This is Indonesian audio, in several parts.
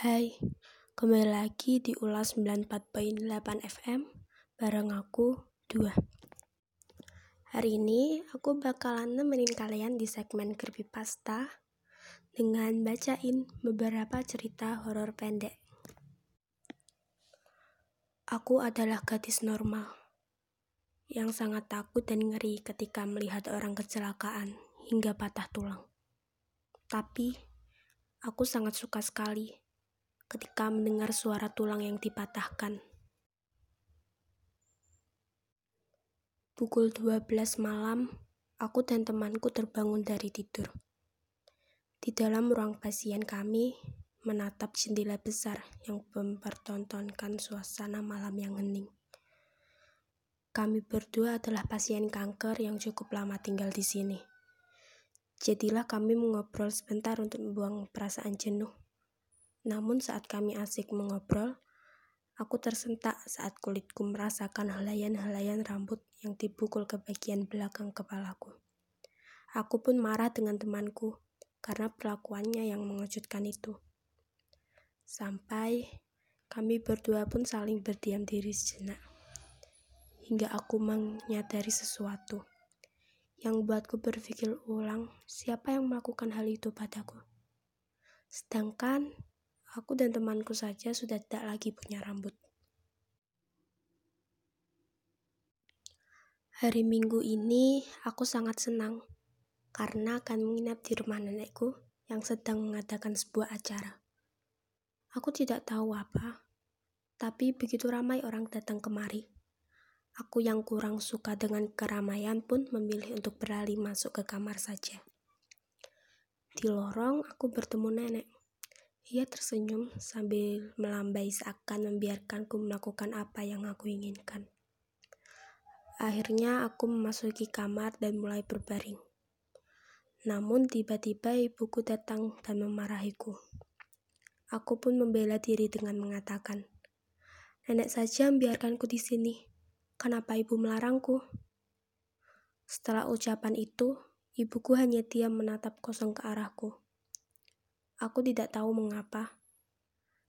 Hai, kembali lagi di Ulas 94.8 FM bareng aku, Dua. Hari ini aku bakalan nemenin kalian di segmen Pasta dengan bacain beberapa cerita horor pendek. Aku adalah gadis normal yang sangat takut dan ngeri ketika melihat orang kecelakaan hingga patah tulang. Tapi, aku sangat suka sekali ketika mendengar suara tulang yang dipatahkan. Pukul 12 malam, aku dan temanku terbangun dari tidur. Di dalam ruang pasien kami, menatap jendela besar yang mempertontonkan suasana malam yang hening. Kami berdua adalah pasien kanker yang cukup lama tinggal di sini. Jadilah kami mengobrol sebentar untuk membuang perasaan jenuh. Namun saat kami asik mengobrol, aku tersentak saat kulitku merasakan helaian-helaian rambut yang dipukul ke bagian belakang kepalaku. Aku pun marah dengan temanku karena perlakuannya yang mengejutkan itu. Sampai kami berdua pun saling berdiam diri sejenak. Hingga aku menyadari sesuatu yang membuatku berpikir ulang siapa yang melakukan hal itu padaku. Sedangkan aku dan temanku saja sudah tidak lagi punya rambut. Hari Minggu ini aku sangat senang karena akan menginap di rumah nenekku yang sedang mengadakan sebuah acara. Aku tidak tahu apa, tapi begitu ramai orang datang kemari. Aku yang kurang suka dengan keramaian pun memilih untuk beralih masuk ke kamar saja. Di lorong, aku bertemu nenek. Ia tersenyum sambil melambai seakan membiarkanku melakukan apa yang aku inginkan. Akhirnya aku memasuki kamar dan mulai berbaring. Namun tiba-tiba ibuku datang dan memarahiku. Aku pun membela diri dengan mengatakan, Nenek saja membiarkanku di sini. Kenapa ibu melarangku? Setelah ucapan itu, ibuku hanya diam menatap kosong ke arahku. Aku tidak tahu mengapa.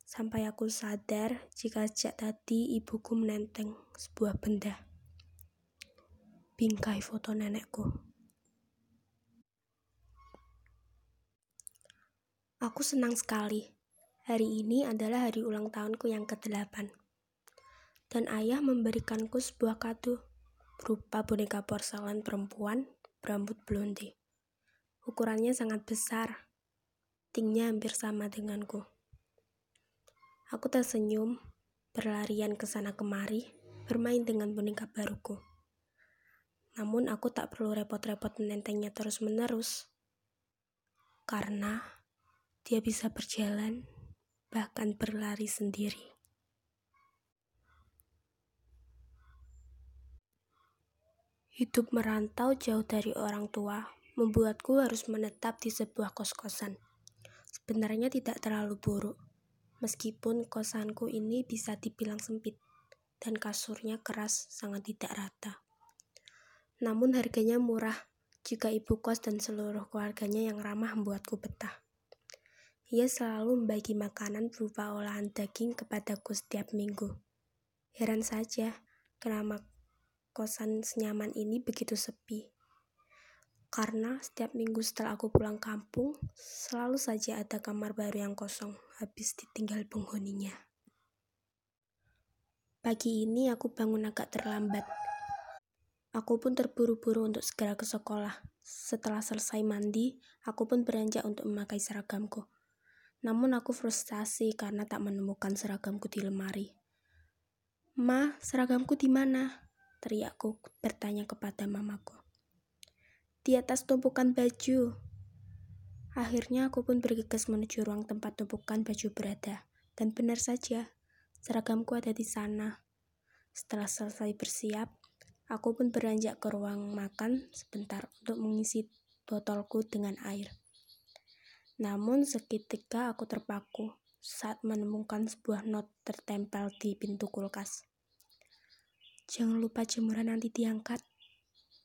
Sampai aku sadar jika sejak tadi ibuku menenteng sebuah benda. Bingkai foto nenekku. Aku senang sekali. Hari ini adalah hari ulang tahunku yang ke-8 dan ayah memberikanku sebuah kado berupa boneka porselen perempuan berambut blonde. Ukurannya sangat besar, tingginya hampir sama denganku. Aku tersenyum, berlarian ke sana kemari, bermain dengan boneka baruku. Namun aku tak perlu repot-repot menentengnya terus-menerus, karena dia bisa berjalan, bahkan berlari sendiri. Hidup merantau jauh dari orang tua membuatku harus menetap di sebuah kos-kosan. Sebenarnya tidak terlalu buruk, meskipun kosanku ini bisa dibilang sempit dan kasurnya keras sangat tidak rata. Namun harganya murah jika ibu kos dan seluruh keluarganya yang ramah membuatku betah. Ia selalu membagi makanan berupa olahan daging kepadaku setiap minggu. Heran saja, kenapa kosan senyaman ini begitu sepi. Karena setiap minggu setelah aku pulang kampung, selalu saja ada kamar baru yang kosong, habis ditinggal penghuninya. Pagi ini aku bangun agak terlambat. Aku pun terburu-buru untuk segera ke sekolah. Setelah selesai mandi, aku pun beranjak untuk memakai seragamku. Namun aku frustasi karena tak menemukan seragamku di lemari. Ma, seragamku di mana? teriakku bertanya kepada mamaku. Di atas tumpukan baju. Akhirnya aku pun bergegas menuju ruang tempat tumpukan baju berada. Dan benar saja, seragamku ada di sana. Setelah selesai bersiap, aku pun beranjak ke ruang makan sebentar untuk mengisi botolku dengan air. Namun seketika aku terpaku saat menemukan sebuah not tertempel di pintu kulkas. Jangan lupa jemuran nanti diangkat.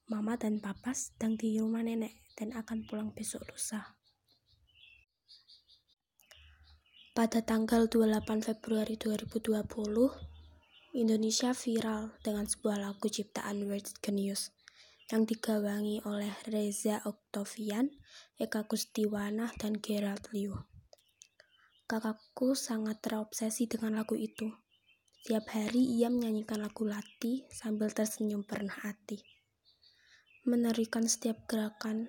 Mama dan papa sedang di rumah nenek dan akan pulang besok lusa. Pada tanggal 28 Februari 2020, Indonesia viral dengan sebuah lagu ciptaan World Genius yang digawangi oleh Reza Oktavian, Eka Gustiwana, dan Gerard Liu. Kakakku sangat terobsesi dengan lagu itu. Setiap hari ia menyanyikan lagu Lati sambil tersenyum pernah hati. Menerikan setiap gerakan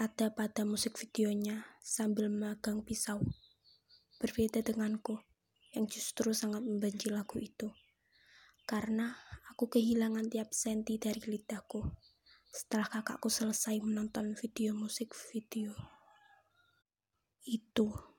ada pada musik videonya sambil memegang pisau. Berbeda denganku, yang justru sangat membenci lagu itu. Karena aku kehilangan tiap senti dari lidahku setelah kakakku selesai menonton video musik video itu.